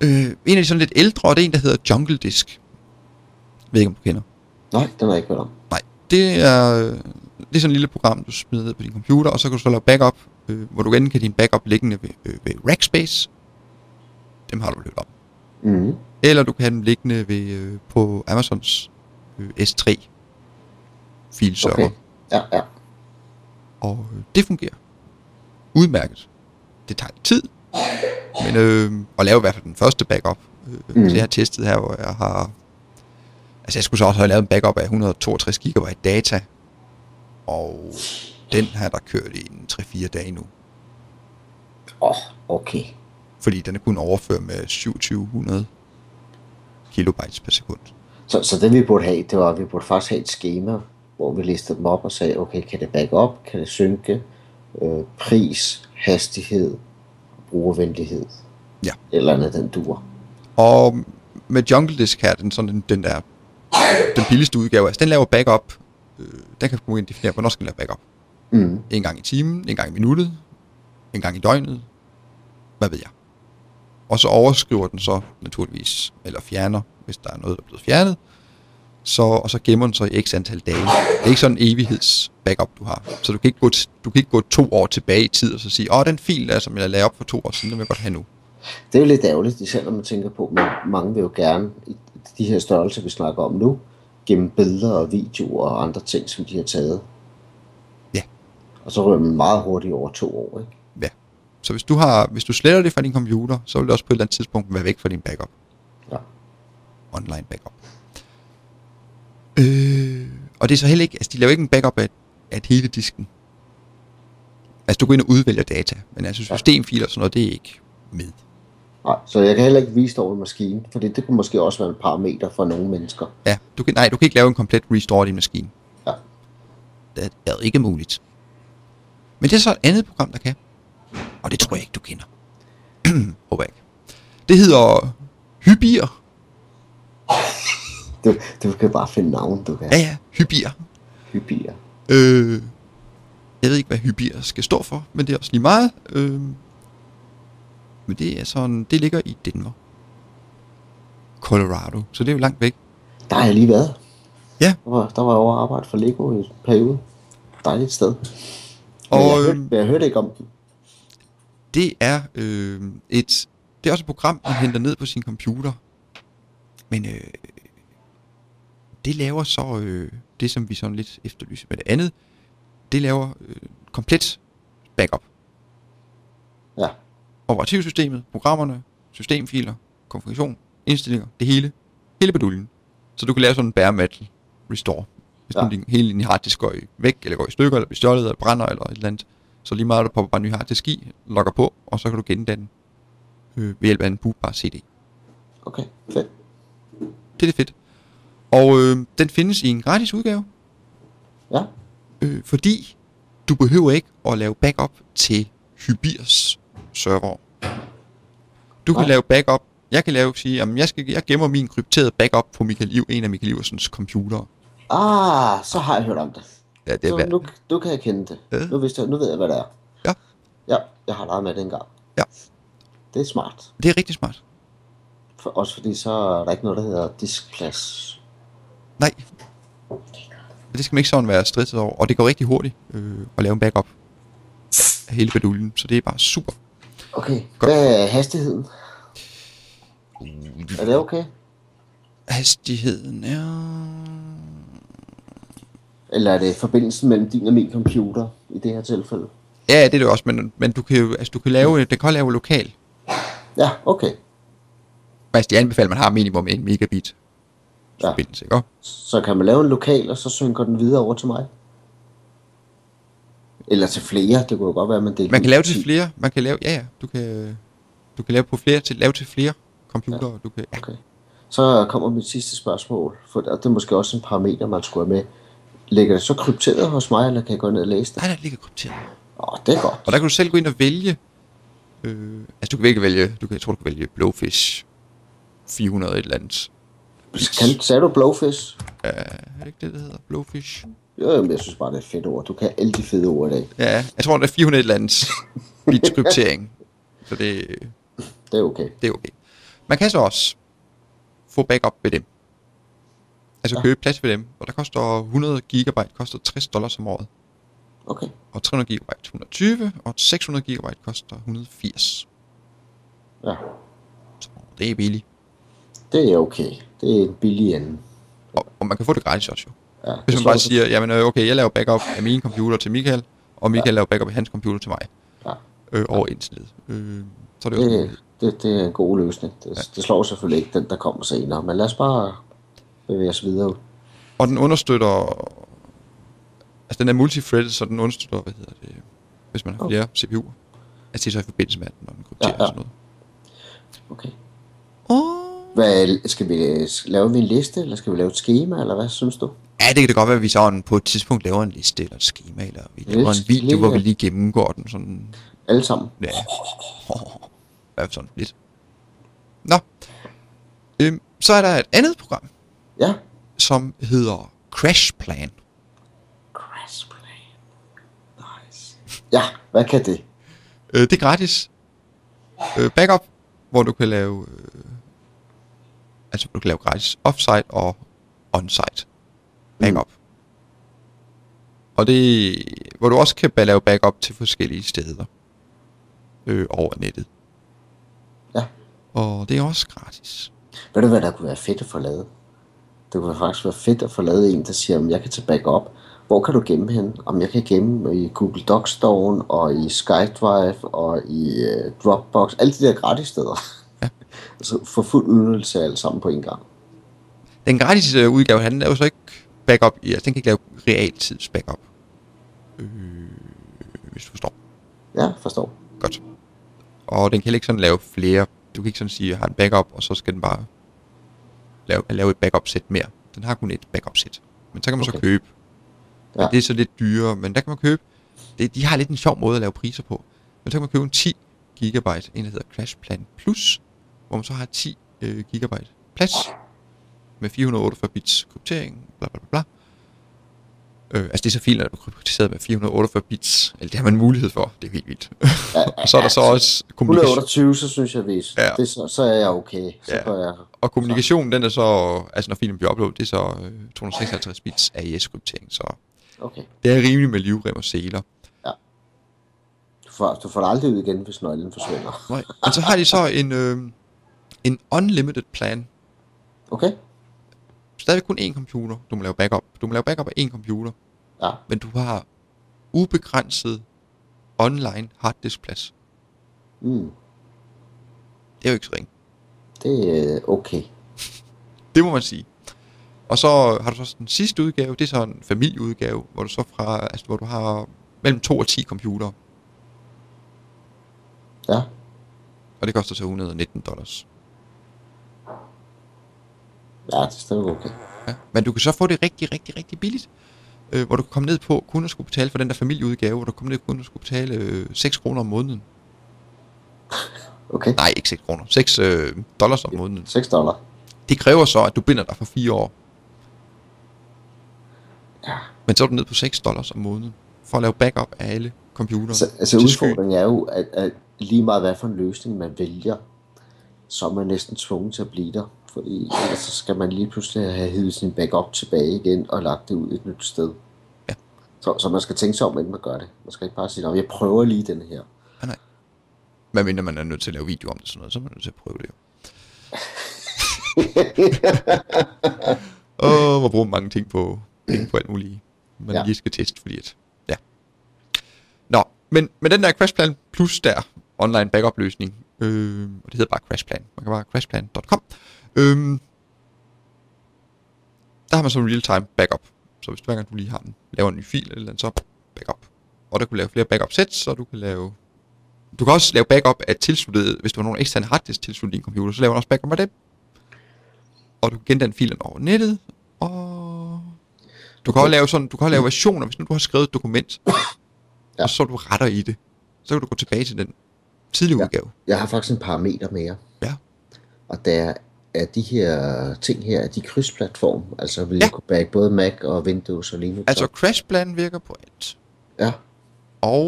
Øh, en af de sådan lidt ældre, og det er en, der hedder Jungle Disk. Jeg ved ikke, om du kender. Nej, den har jeg ikke hørt om. Nej, det er, det er sådan et lille program, du smider ned på din computer, og så kan du så lave backup, øh, hvor du enten kan din backup liggende ved, øh, ved Rackspace. Dem har du hørt om. Mm. Eller du kan have dem liggende ved, øh, på Amazons øh, S3 filserver. Okay. Ja, ja. Og øh, det fungerer udmærket. Det tager tid, men øh, at lave i hvert fald den første backup. Øh, Mm. mm. Så jeg har testet her, hvor jeg har... Altså jeg skulle så også have lavet en backup af 162 GB data, og den har der kørt i en 3-4 dage nu. Åh, oh, okay. Fordi den er kun overført med 2700 kilobytes per sekund. Så, så det vi burde have, det var, at vi burde faktisk have et schema, hvor vi listede dem op og sagde, okay, kan det back up, kan det synke, øh, pris, hastighed, brugervenlighed, Ja. eller andet den dur. Og med Jungle Disk her, den, sådan, den, den der den billigste udgave, altså den laver backup. Øh, den kan og definere, hvornår skal den lave backup. Mm. En gang i timen, en gang i minuttet, en gang i døgnet, hvad ved jeg. Og så overskriver den så naturligvis, eller fjerner, hvis der er noget, der er blevet fjernet. Så, og så gemmer den så i x antal dage. Det er ikke sådan en evigheds backup, du har. Så du kan ikke gå, du kan ikke gå to år tilbage i tid og så sige, åh, den fil, der, som jeg lavede op for to år siden, den vil jeg godt have nu. Det er jo lidt ærgerligt, især når man tænker på, at mange vil jo gerne, i de her størrelser, vi snakker om nu, gemme billeder og videoer og andre ting, som de har taget. Ja. Og så ryger man meget hurtigt over to år, ikke? Så hvis du, har, hvis du sletter det fra din computer, så vil det også på et eller andet tidspunkt være væk fra din backup. Ja. Online backup. Øh, og det er så heller ikke, altså de laver ikke en backup af, af hele disken. Altså du går ind og udvælger data, men altså systemfiler og sådan noget, det er ikke med. Nej, så jeg kan heller ikke vise det over en maskine, for det, det kunne måske også være en parameter for nogle mennesker. Ja, du kan, nej, du kan ikke lave en komplet restore af din maskine. Ja. Det er ikke muligt. Men det er så et andet program, der kan. Og det tror jeg ikke, du kender. Håber ikke. Det hedder Hybier. Du, du kan bare finde navn, du kan. Ja, ja, Hybier. Hyppigere. Øh, jeg ved ikke, hvad Hybier skal stå for, men det er også lige meget. Øh, men det er sådan, det ligger i Denver. Colorado, så det er jo langt væk. Der har jeg lige været. Ja. Der var, der var jeg over arbejde for Lego i en periode. Dejligt sted. Men Og, jeg, hørte, men jeg hørte ikke om. Det er øh, et, det er også et program, man henter ned på sin computer. Men øh, det laver så øh, det, som vi sådan lidt efterlyser med det andet. Det laver øh, komplet backup. Ja. Operativsystemet, programmerne, systemfiler, konfiguration, indstillinger, det hele. Hele beduljen. Så du kan lave sådan en bare metal restore. Hvis Ja. ja. din, hele din harddisk går i, væk, eller går i stykker, eller bliver stjålet, eller brænder, eller et eller andet. Så lige meget, du popper bare en ny harddisk i, logger på, og så kan du gendanne øh, ved hjælp af en bootbar CD. Okay, fedt. Det er det fedt. Og øh, den findes i en gratis udgave, Ja. øh, fordi du behøver ikke at lave backup til Hybirs server. Du kan Nej. lave backup. Jeg kan lave sige, at jeg, skal, jeg gemmer min krypterede backup på Michael Iv, en af Michael Iversens computere. Ah, så har jeg hørt om det. Ja, det er Så nu, nu kan jeg kende det. Ja. Nu, vidste jeg, nu ved jeg, hvad det er. Ja. Ja, jeg har leget med det engang. Ja. Det er smart. Det er rigtig smart. For, også fordi så er der ikke noget, der hedder diskplads. Nej. Det skal man ikke sådan være stresset over. Og det går rigtig hurtigt øh, at lave en backup af hele baduljen. Så det er bare super. Okay, Godt. hvad er hastigheden? Er det okay? Hastigheden er... Eller er det forbindelsen mellem din og min computer i det her tilfælde? Ja, det er det også, men, men du kan jo altså, du kan lave, den kan lave lokal. Ja, okay. Altså, de anbefaler, at man har minimum en megabit Ja. forbindelse, ikke? Så kan man lave en lokal, og så synker den videre over til mig? Eller til flere, det kunne jo godt være, man delte Man kan lave til til 10. flere, man kan lave, ja ja, du kan, du kan lave på flere, til, lave til flere computere, ja. du kan, ja. Okay. Så kommer mit sidste spørgsmål, for det er måske også en parameter, man skulle have med. Ligger det så krypteret hos mig, eller kan jeg gå ned og læse det? Nej, der ligger krypteret. Åh, det er godt. Og der kan du selv gå ind og vælge, øh, altså du kan virkelig vælge, du kan, jeg tror du kan vælge Blowfish 400 et eller andet. Kan, sagde du blowfish? Ja, er det ikke det, det hedder? Blowfish? Jo, jamen, jeg synes bare, det er et fedt ord. Du kan alle de fede ord i dag. Ja, jeg tror, det er 400 et eller andet bits kryptering. Så det, Det er okay. det er okay. Man kan så også få backup ved dem. Altså Ja. købe plads ved dem, og der koster 100 gigabyte, koster 60 dollars om året. Okay. Og 300 gigabyte 120, og 600 gigabyte koster 180. Ja, Så det er billigt. det er okay. Det er en billig ende. Og, og man kan få det gratis også jo. Ja, Hvis man bare siger, jamen øh, okay, jeg laver backup af min computer til Michael, og Michael ja. laver backup af hans computer til mig. Ja. Øh, over internet. Øh, så er det også Det, det, det er en god løsning. Det, ja. det slår selvfølgelig ikke den, der kommer senere. Men lad os bare bevæge os videre. Og den understøtter... Altså den er multithreaded, så den understøtter, hvad hedder det, hvis man har flere CPU'er. Altså det er så i forbindelse med, når den krypterer Ja, ja. og sådan noget. Okay. Oh. Hvad, skal vi lave vi en liste, eller skal vi lave et schema, eller hvad synes du? Ja, det kan det godt være, at vi sådan på et tidspunkt laver en liste eller et schema, eller vi laver en Lidt video, hvor vi lige- lige gennemgår den sådan... Alle sammen. Ja. Fald sådan lidt. Nå. Øhm, så er der et andet program, Ja. som hedder Crash Plan. Crash plan. Nice. Ja, hvad kan det? Øh, det er gratis. Øh, backup, hvor du kan lave... Øh, altså, hvor du kan lave gratis offsite og onsite backup. Mm. Og det... Hvor du også kan lave backup til forskellige steder. Øh, over nettet. Ja. Og det er også gratis. Ved du, hvad der kunne være fedt at få lavet? Det kunne faktisk være fedt at få lavet en, der siger, om jeg kan tage backup. Hvor kan du gemme hen? Om jeg kan gemme i Google Docs Store og i SkyDrive og i uh, Dropbox. Alle de der gratis steder. Ja. Så få fuld udnyttelse af alt sammen på en gang. Den gratis øh, udgave, han laver så ikke backup. Altså, den kan ikke lave realtids backup. Øh, hvis du forstår. Ja, forstår. Godt. Og den kan heller ikke sådan lave flere. Du kan ikke sådan sige, at jeg har en backup, og så skal den bare lave, lave et backup sæt mere. Den har kun et backup sæt. Men så kan man okay. så købe. Ja. Det er så lidt dyrere, men der kan man købe. Det, de har lidt en sjov måde at lave priser på. Men så kan man købe en 10 gigabyte, en der hedder Crash Plan Plus, hvor man så har 10 øh, gigabyte plads med 448 bits kryptering, bla bla bla bla. Øh, altså det er så filer, er krypteret med 448 bits. Eller det har man mulighed for. Det er helt vildt. Ja, og så er der så også kommunikation. 128, så synes jeg, vi, Ja. ja. det, så, så er jeg okay. Så Ja. ja. jeg, Og kommunikationen, den er så, altså når filmen bliver uploadet, det er så øh, 256 bits AES-kryptering, så okay. det er rimeligt med livrem og seler. Du får, du får det aldrig ud igen, hvis nøglen forsvinder. Nej. Men så har de så en, øh, en unlimited plan. Okay? Stadig kun én computer, du må lave backup. Du må lave backup af én computer, Ja. men du har ubegrænset online harddiskplads. Mm, Det er jo ikke så ringe. det er okay. Det må man sige. Og så har du så den sidste udgave, det er så en familieudgave, hvor du så fra, altså hvor du har mellem 2 og 10 computere. Ja. Og det koster så 119 dollars. Ja, det er stadig okay. Ja. Men du kan så få det rigtig, rigtig, rigtig billigt. Øh, hvor du kan komme ned på kun at skulle betale for den der familieudgave, hvor du kommer ned på kun at skulle betale øh, 6 kroner om måneden. Okay. Nej, ikke 6 kroner. 6 øh, dollars om måneden. 6 dollar. Det kræver så, at du binder dig for 4 år. Ja. Men så er du ned på 6 dollars om måneden. For at lave backup af alle computere. Så, altså sky. udfordringen er jo, at, at lige meget hvad for en løsning man vælger, så er man næsten tvunget til at blive der. Fordi ellers så skal man lige pludselig have hævet sin backup tilbage igen og lagt det ud et nyt sted. Ja. Så, så man skal tænke sig om, inden man gør det. Man skal ikke bare sige, at jeg prøver lige den her. Ah, nej. Hvad mindre man er nødt til at lave video om det sådan noget, så er man nødt til at prøve det jo. Åh, hvor bruger man mange ting på, penge på alt muligt, man ja. Ja. lige skal teste, fordi at, ja. Nå, men med den der Crashplan Plus der, online backup løsning, øh, og det hedder bare Crashplan, man kan bare crashplan.com, øh, der har man så real-time backup, så hvis hver gang du lige har en, laver en ny fil eller andet, så backup. Og der kan du lave flere backup sets, så du kan lave du kan også lave backup af tilsluttet, hvis du har nogle eksterne harddisk tilsluttet din computer, så laver du også backup af dem. Og du kan gendanne filerne over nettet, og du kan også lave sådan, du kan også lave versioner, hvis nu du har skrevet et dokument. Ja. og så du retter i det, så kan du gå tilbage til den tidlige Ja. udgave. Jeg har faktisk en parameter mere. Ja. Og der er de her ting her, er de krydsplatform. Altså vil Ja. jeg kunne back både Mac og Windows og Linux. Altså? Crashplan virker på alt. Ja. Og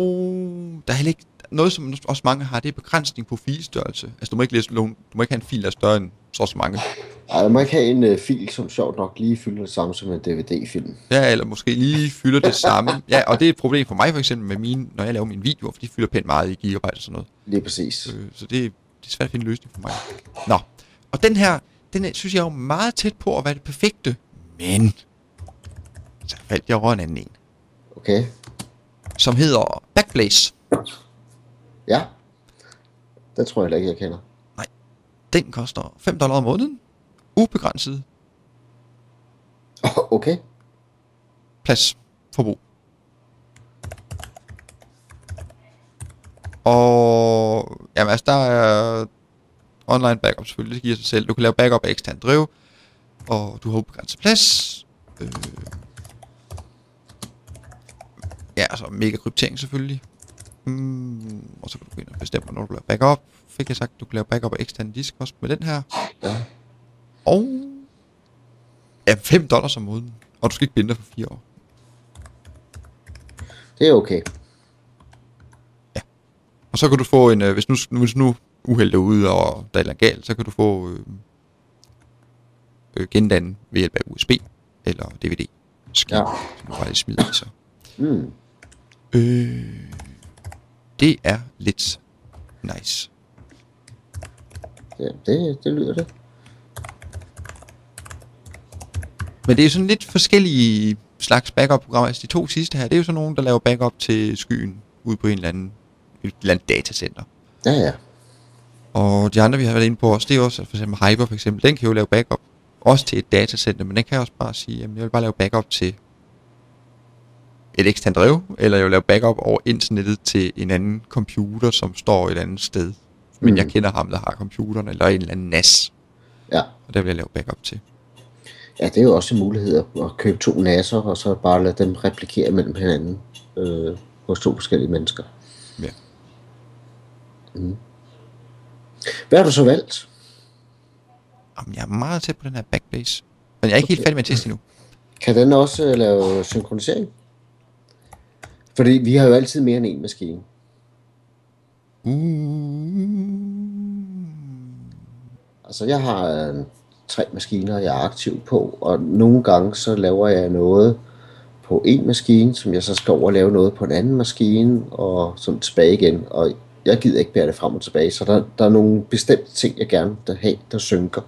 der er heller ikke noget, som også mange har, det er begrænsning på filstørrelse. Altså du må ikke, læse, du må ikke have en fil, der er større end så så mange. Ej, jeg må ikke have en uh, fil, som sjovt nok lige fylder det samme som en DVD-film. Ja, eller måske lige fylder det samme. Ja, og det er et problem for mig for eksempel med mine, når jeg laver mine videoer, for de fylder pænt meget i gigabyte og sådan noget. Lige præcis. Øh, så det, det er svært at finde en løsning for mig. Nå, og den her, den er, synes jeg er jo meget tæt på at være det perfekte. Men, så faldt jeg over en anden en, Okay. som hedder Backblaze. Ja. Den tror jeg heller ikke, jeg kender. Den koster 5 dollar om måneden. Ubegrænset Okay. plads forbrug. Og jamen, altså, der er online backup selvfølgelig, det giver sig selv. Du kan lave backup af ekstern drev, og du har ubegrænset plads. Øh, ja, altså mega kryptering selvfølgelig. Mm, og så kan du gå ind og bestemme, når du laver backup. Fik jeg sagt, du kan lave backup af ekstern disk også med den her. Ja. Og ja, 5 dollars om måneden. Og du skal ikke binde dig for 4 år. Det er okay. Og så kan du få en, øh, hvis nu, hvis nu uheld er ude, og der er noget galt, så kan du få øh, øh, gendanne ved hjælp af USB eller DVD. Skib, Ja. som du bare smider i så. Mm. Øh, det er lidt nice. Ja, det, det lyder det. Men det er sådan lidt forskellige slags backup-programmer. Altså de to sidste her, det er jo sådan nogle, der laver backup til skyen ude på en eller anden, et eller andet datacenter. Ja, ja. Og de andre, vi har været inde på også, det er også, for eksempel Hyper for eksempel, den kan jo lave backup også til et datacenter, men den kan også bare sige, jamen jeg vil bare lave backup til et eksternt drev, eller jeg vil lave backup over internettet til en anden computer, som står et andet sted. Men Mm. jeg kender ham, der har computeren, eller en eller anden NAS, Ja. og der vil jeg lave backup til. Ja, det er jo også en mulighed at købe to nasser, og så bare lade dem replikere mellem hinanden øh, hos to forskellige mennesker. Ja. Hvad har du så valgt? Jamen, jeg er meget tæt på den her Backblaze, men jeg er ikke helt færdig med at teste endnu. Kan den også øh, lave synkronisering? Fordi vi har jo altid mere end en maskine. Uh, Altså, jeg har øh, tre maskiner, jeg er aktiv på, og nogle gange så laver jeg noget på en maskine, som jeg så skal over og lave noget på en anden maskine, og så tilbage igen. Og jeg gider ikke bære det frem og tilbage, så der, der er nogle bestemte ting, jeg gerne vil have, der synker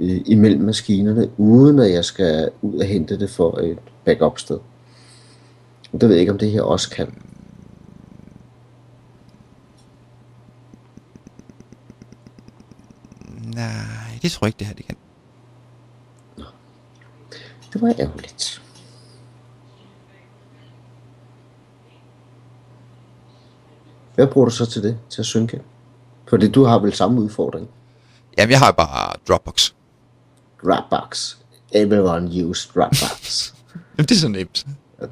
i, imellem maskinerne, uden at jeg skal ud og hente det for et backup det ved jeg ikke, om det her også kan. nej, det tror jeg ikke, det her det kan. Det var ærgerligt. Hvad bruger du så til det, til at synke? Fordi du har vel samme udfordring. Jamen, jeg har bare Dropbox. Dropbox. Everyone use Dropbox. Jamen, det er så nemt.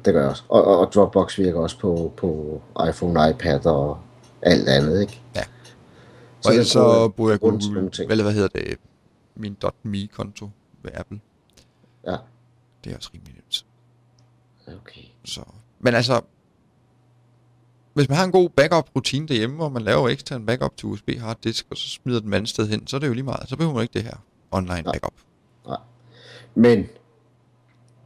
Det gør jeg også. Og, og, Dropbox virker også på, på iPhone, iPad og alt andet, ikke? Ja. Så og ellers så bruger jeg Google, eller hvad hedder det, min .me-konto ved Apple. Ja, Det er også rimelig nemt. okay. Så. Men altså, hvis man har en god backup-rutine derhjemme, hvor man laver ekstern backup til USB harddisk, og så smider den andet sted hen, så er det jo lige meget. Så behøver man ikke det her online Nej. backup. Nej. Men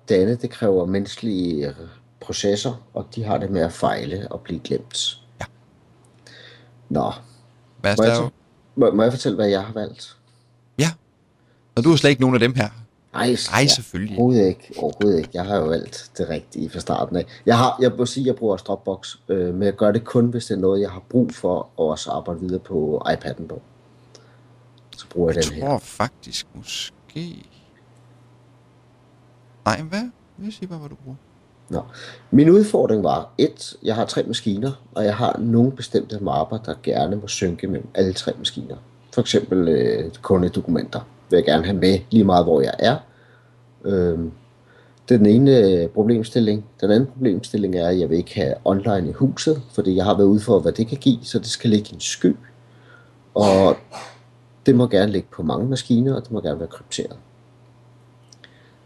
det andet, det kræver menneskelige processer, og de har det med at fejle og blive glemt. Ja. Nå, Hvad må jeg, må, må jeg fortælle, hvad jeg har valgt? Ja. Og du er slet ikke nogen af dem her. Nej, Nej, selvfølgelig. Overhovedet ikke. Overhovedet ikke. Jeg har jo valgt det rigtige fra starten af. Jeg, har, jeg må sige, at jeg bruger Dropbox, øh, men jeg gør det kun, hvis det er noget, jeg har brug for, at også arbejde videre på iPad'en på. Så bruger jeg, Jeg den her. tror faktisk måske... Nej, hvad? Jeg siger bare, hvad du bruger. Nå. Min udfordring var, et, jeg har tre maskiner, og jeg har nogle bestemte mapper, der gerne må synke mellem alle tre maskiner. For eksempel øh, kundedokumenter vil jeg gerne have med lige meget, hvor jeg er. Øhm, det er den ene øh, problemstilling. Den anden problemstilling er, at jeg vil ikke have online i huset, fordi jeg har været ude for, hvad det kan give, så det skal ligge i en sky. Og det må gerne ligge på mange maskiner, og det må gerne være krypteret.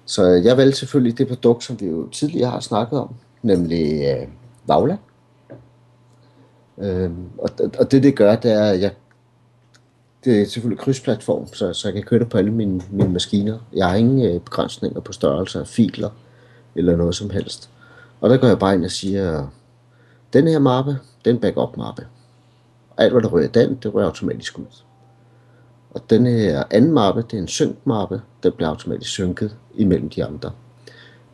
Så jeg valgte selvfølgelig det produkt, som vi jo tidligere har snakket om, nemlig øh, Vagla. Øhm, og, og det det gør, det er, at jeg, det er selvfølgelig krydsplatform, så, så jeg kan køre det på alle mine, mine maskiner. Jeg har ingen øh, begrænsninger på størrelse af filer eller noget som helst. Og der går jeg bare ind og siger, den her mappe, den backup mappe. Alt hvad der rører den, det rører automatisk ud. Og den her anden mappe, det er en sync-mappe, den bliver automatisk synket imellem de andre.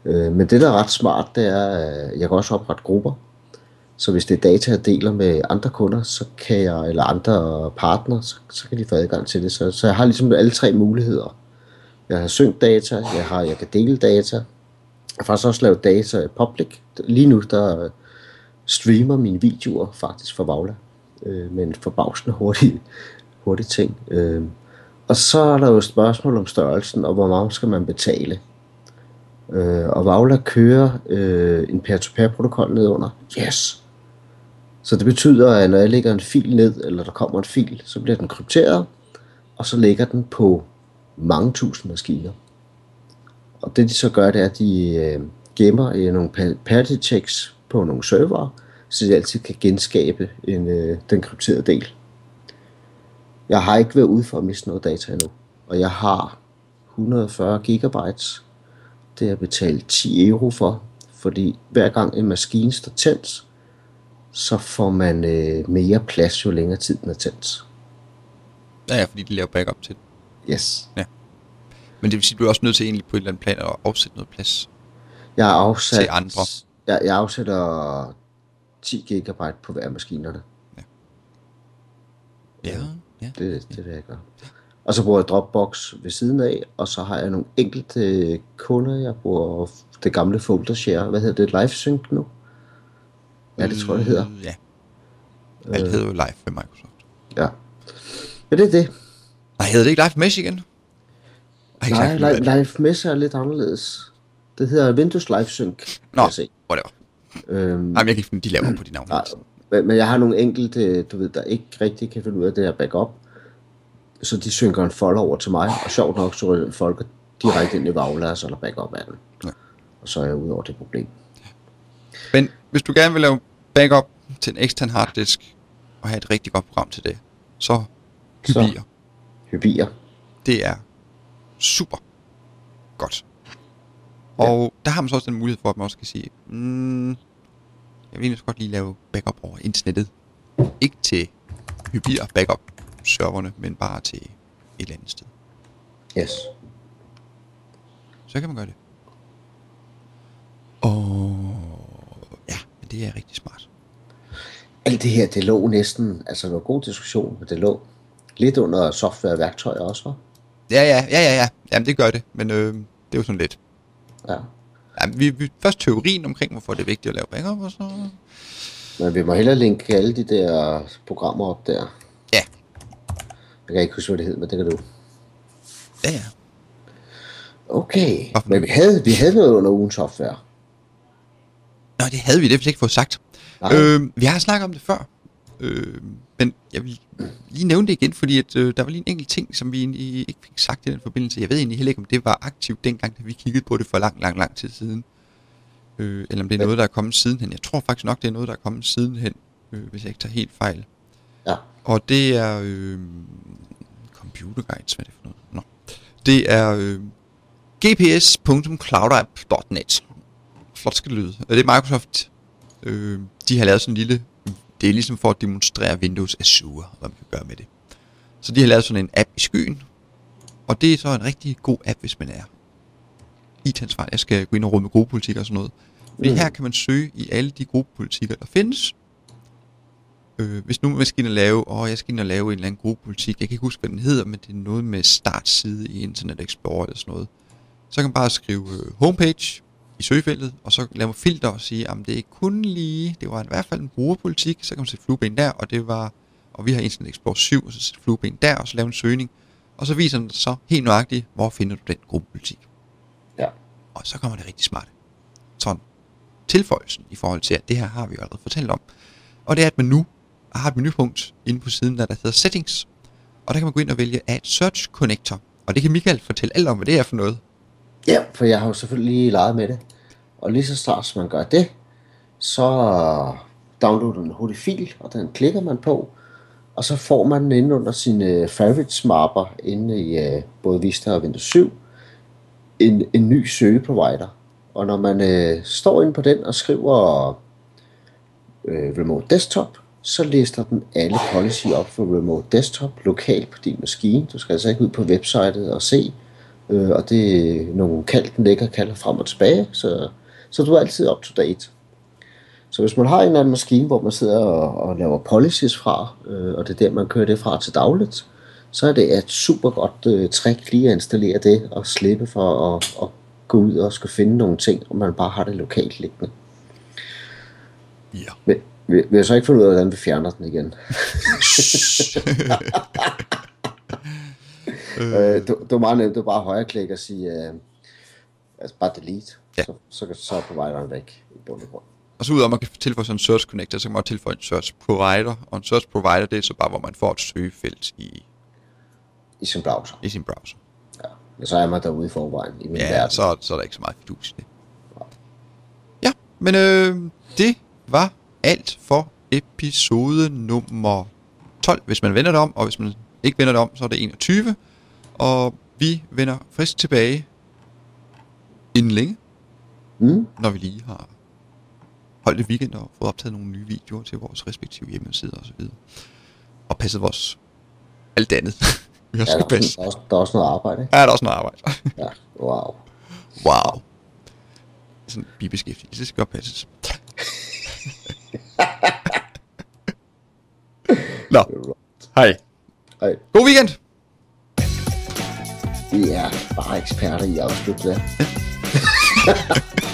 Øh, men det, der er ret smart, det er, at jeg kan også oprette grupper. Så hvis det er data, jeg deler med andre kunder, så kan jeg, eller andre partnere, så, så kan de få adgang til det. Så, så jeg har ligesom alle tre muligheder. Jeg har synkt data, jeg, har, jeg kan dele data. Jeg har faktisk også lavet data public. Lige nu, der øh, streamer mine videoer faktisk fra Vagla. Øh, med en forbavsende hurtig, hurtig ting. Øh, og så er der jo et spørgsmål om størrelsen, og hvor meget skal man betale. Øh, og Vagla kører øh, en peer-to-peer protokol ned under. Yes! Så det betyder, at når jeg lægger en fil ned, eller der kommer en fil, så bliver den krypteret, og så ligger den på mange tusind maskiner. Og det de så gør, det er, at de øh, gemmer øh, nogle parity checks på nogle server, så de altid kan genskabe en, øh, den krypterede del. Jeg har ikke været ude for at miste noget data endnu, og jeg har 140 gigabytes. Det er jeg betalt 10 euro for, fordi hver gang en maskine står tændt, så får man øh, mere plads, jo længere tid den er tændt. Ja, ja, fordi de laver backup til det. Yes. Men det vil sige, at du er også nødt til egentlig på et eller andet plan at afsætte noget plads. Jeg har afsat, Til andre. Jeg, jeg afsætter 10 gigabyte på hver af maskinerne. Ja, ja. Det, det vil jeg gøre. Og så bruger jeg Dropbox ved siden af, og så har jeg nogle enkelte kunder, jeg bruger det gamle folder share. Hvad hedder det? LiveSync nu? Ja, det tror jeg, det hedder. Ja. Alt hedder jo Live ved Microsoft. Ja. Men det er det. Nej, hedder det ikke Live Mesh igen? Ej, Nej, live, live Mesh er lidt anderledes. Det hedder Windows LiveSync, kan Nå, whatever. Øhm, Nej, men jeg kan ikke finde, de laver på de navne. Nej, men, men jeg har nogle enkelte, du ved, der ikke rigtig kan finde ud af det her backup. Så de synker en folder over til mig, og sjovt nok, så ryger folder direkte ind i Vagla, og så er der backup af den. Ja. Og så er jeg ude over det problem. Men hvis du gerne vil lave backup til en ekstern harddisk, og have et rigtig godt program til det, så Så. Hybier. Hybier. Det er super godt. Og der har man så også den mulighed for, at man også kan sige, mm, jeg vil egentlig også godt lige lave backup over internettet. Ikke til Hybier backup serverne, men bare til et eller andet sted. Yes. Så kan man gøre det. Og ja, men det er rigtig smart. Alt det her, det lå næsten, altså det var en god diskussion, men det lå lidt under software og værktøjer også, var? Ja, ja, ja, ja, ja. Jamen, det gør det, men øh, det er jo sådan lidt. Ja. Vi, vi, først teorien omkring, hvorfor det er vigtigt at lave backup, og så... Men vi må hellere linke alle de der programmer op der. Ja, Jeg kan ikke huske, hvad det hed, men det kan du. ja, ja. Okay, Hvorfor? men vi havde, vi havde noget under ugen software. Nå, det havde vi, det vi ikke fået sagt. Nej. Øh, vi har snakket om det før, øh, men jeg vil lige nævne det igen, fordi at, øh, der var lige en enkelt ting, som vi egentlig ikke fik sagt i den forbindelse. Jeg ved egentlig heller ikke, om det var aktivt dengang, da vi kiggede på det for lang, lang, lang tid siden. Øh, eller om det er noget, der er kommet sidenhen. Jeg tror faktisk nok, det er noget, der er kommet sidenhen. øh, hvis jeg ikke tager helt fejl. Ja. Og det er øh, computer guides, hvad er det for noget? Nå. Det er øh, gps.cloudapp.net. Flot skal det lyde. Og det er Microsoft. Øh, de har lavet sådan en lille... Det er ligesom for at demonstrere Windows Azure, hvad man kan gøre med det. Så de har lavet sådan en app i skyen. Og det er så en rigtig god app, hvis man er IT-ansvarlig. Jeg skal gå ind og med gruppepolitik og sådan noget. Fordi Mm. her kan man søge i alle de gruppepolitikker, der findes. Øh, hvis nu man skal ind og lave, åh, jeg skal ind og lave en eller anden gruppepolitik, jeg kan ikke huske, hvad den hedder, men det er noget med startside i Internet Explorer eller sådan noget. Så kan man bare skrive øh, homepage i søgefeltet, og så lave filter og sige, at det er kun lige, det var i hvert fald en brugerpolitik, så kan man sætte flueben der, og det var, og vi har Internet Explorer 7, og så sætte flueben der, og så lave en søgning, og så viser den så helt nøjagtigt, hvor finder du den gruppepolitik. Ja. Og så kommer det rigtig smart. Sådan tilføjelsen i forhold til, at det her har vi jo allerede fortalt om. Og det er, at man nu har et menupunkt inde på siden, der, der hedder Settings. Og der kan man gå ind og vælge Add Search Connector. Og det kan Michael fortælle alt om, hvad det er for noget. Ja, for jeg har jo selvfølgelig lige leget med det. Og lige så snart som man gør det, så downloader den en hurtig fil, og den klikker man på. Og så får man inde under sine favorites mapper inde i uh, både Vista og Windows 7 en, en ny søgeprovider. Og når man øh, står inde på den og skriver øh, Remote Desktop, så lister den alle policy op for Remote Desktop lokalt på din maskine. Du skal altså ikke ud på websitet og se, øh, og det er nogle kald, den lægger kalder frem og tilbage, så, så du er altid up to date. Så hvis man har en eller anden maskine, hvor man sidder og, og laver policies fra, øh, og det er der, man kører det fra til dagligt, så er det et super godt øh, trick lige at installere det og slippe for at, at gå ud og skulle finde nogle ting, og man bare har det lokalt liggende. Ja. Men vi, vi har så ikke fundet ud af, hvordan vi fjerner den igen. øh, det, det var meget nemt, det var bare højreklik og sige, øh, altså bare delete, Ja. så, så, så er provideren væk i bund og grund. Og så udover at man kan tilføje sådan en search connector, så kan man også tilføje en search provider. Og en search provider, det er så bare, hvor man får et søgefelt i, I sin browser. i sin browser. Ja. Men så er man derude i forvejen i min Ja, verden. så, så er der ikke så meget fidus i det. Ja, men øh, det var alt for episode nummer 12, hvis man vender det om, og hvis man ikke vender det om, så er det 21. Og vi vender frisk tilbage inden længe, Mm? når vi lige har holdt et weekend og fået optaget nogle nye videoer til vores respektive hjemmesider osv. Og passet vores alt det andet. vi har Ja, der, er, passe. der, er også, der er også noget arbejde, ikke? Ja, der er også noget arbejde. Ja, wow. Wow. Sådan bibeskæftigelse, det skal godt passes. Nå, hej. Ej, God weekend! Vi er bare eksperter i at afslutte det.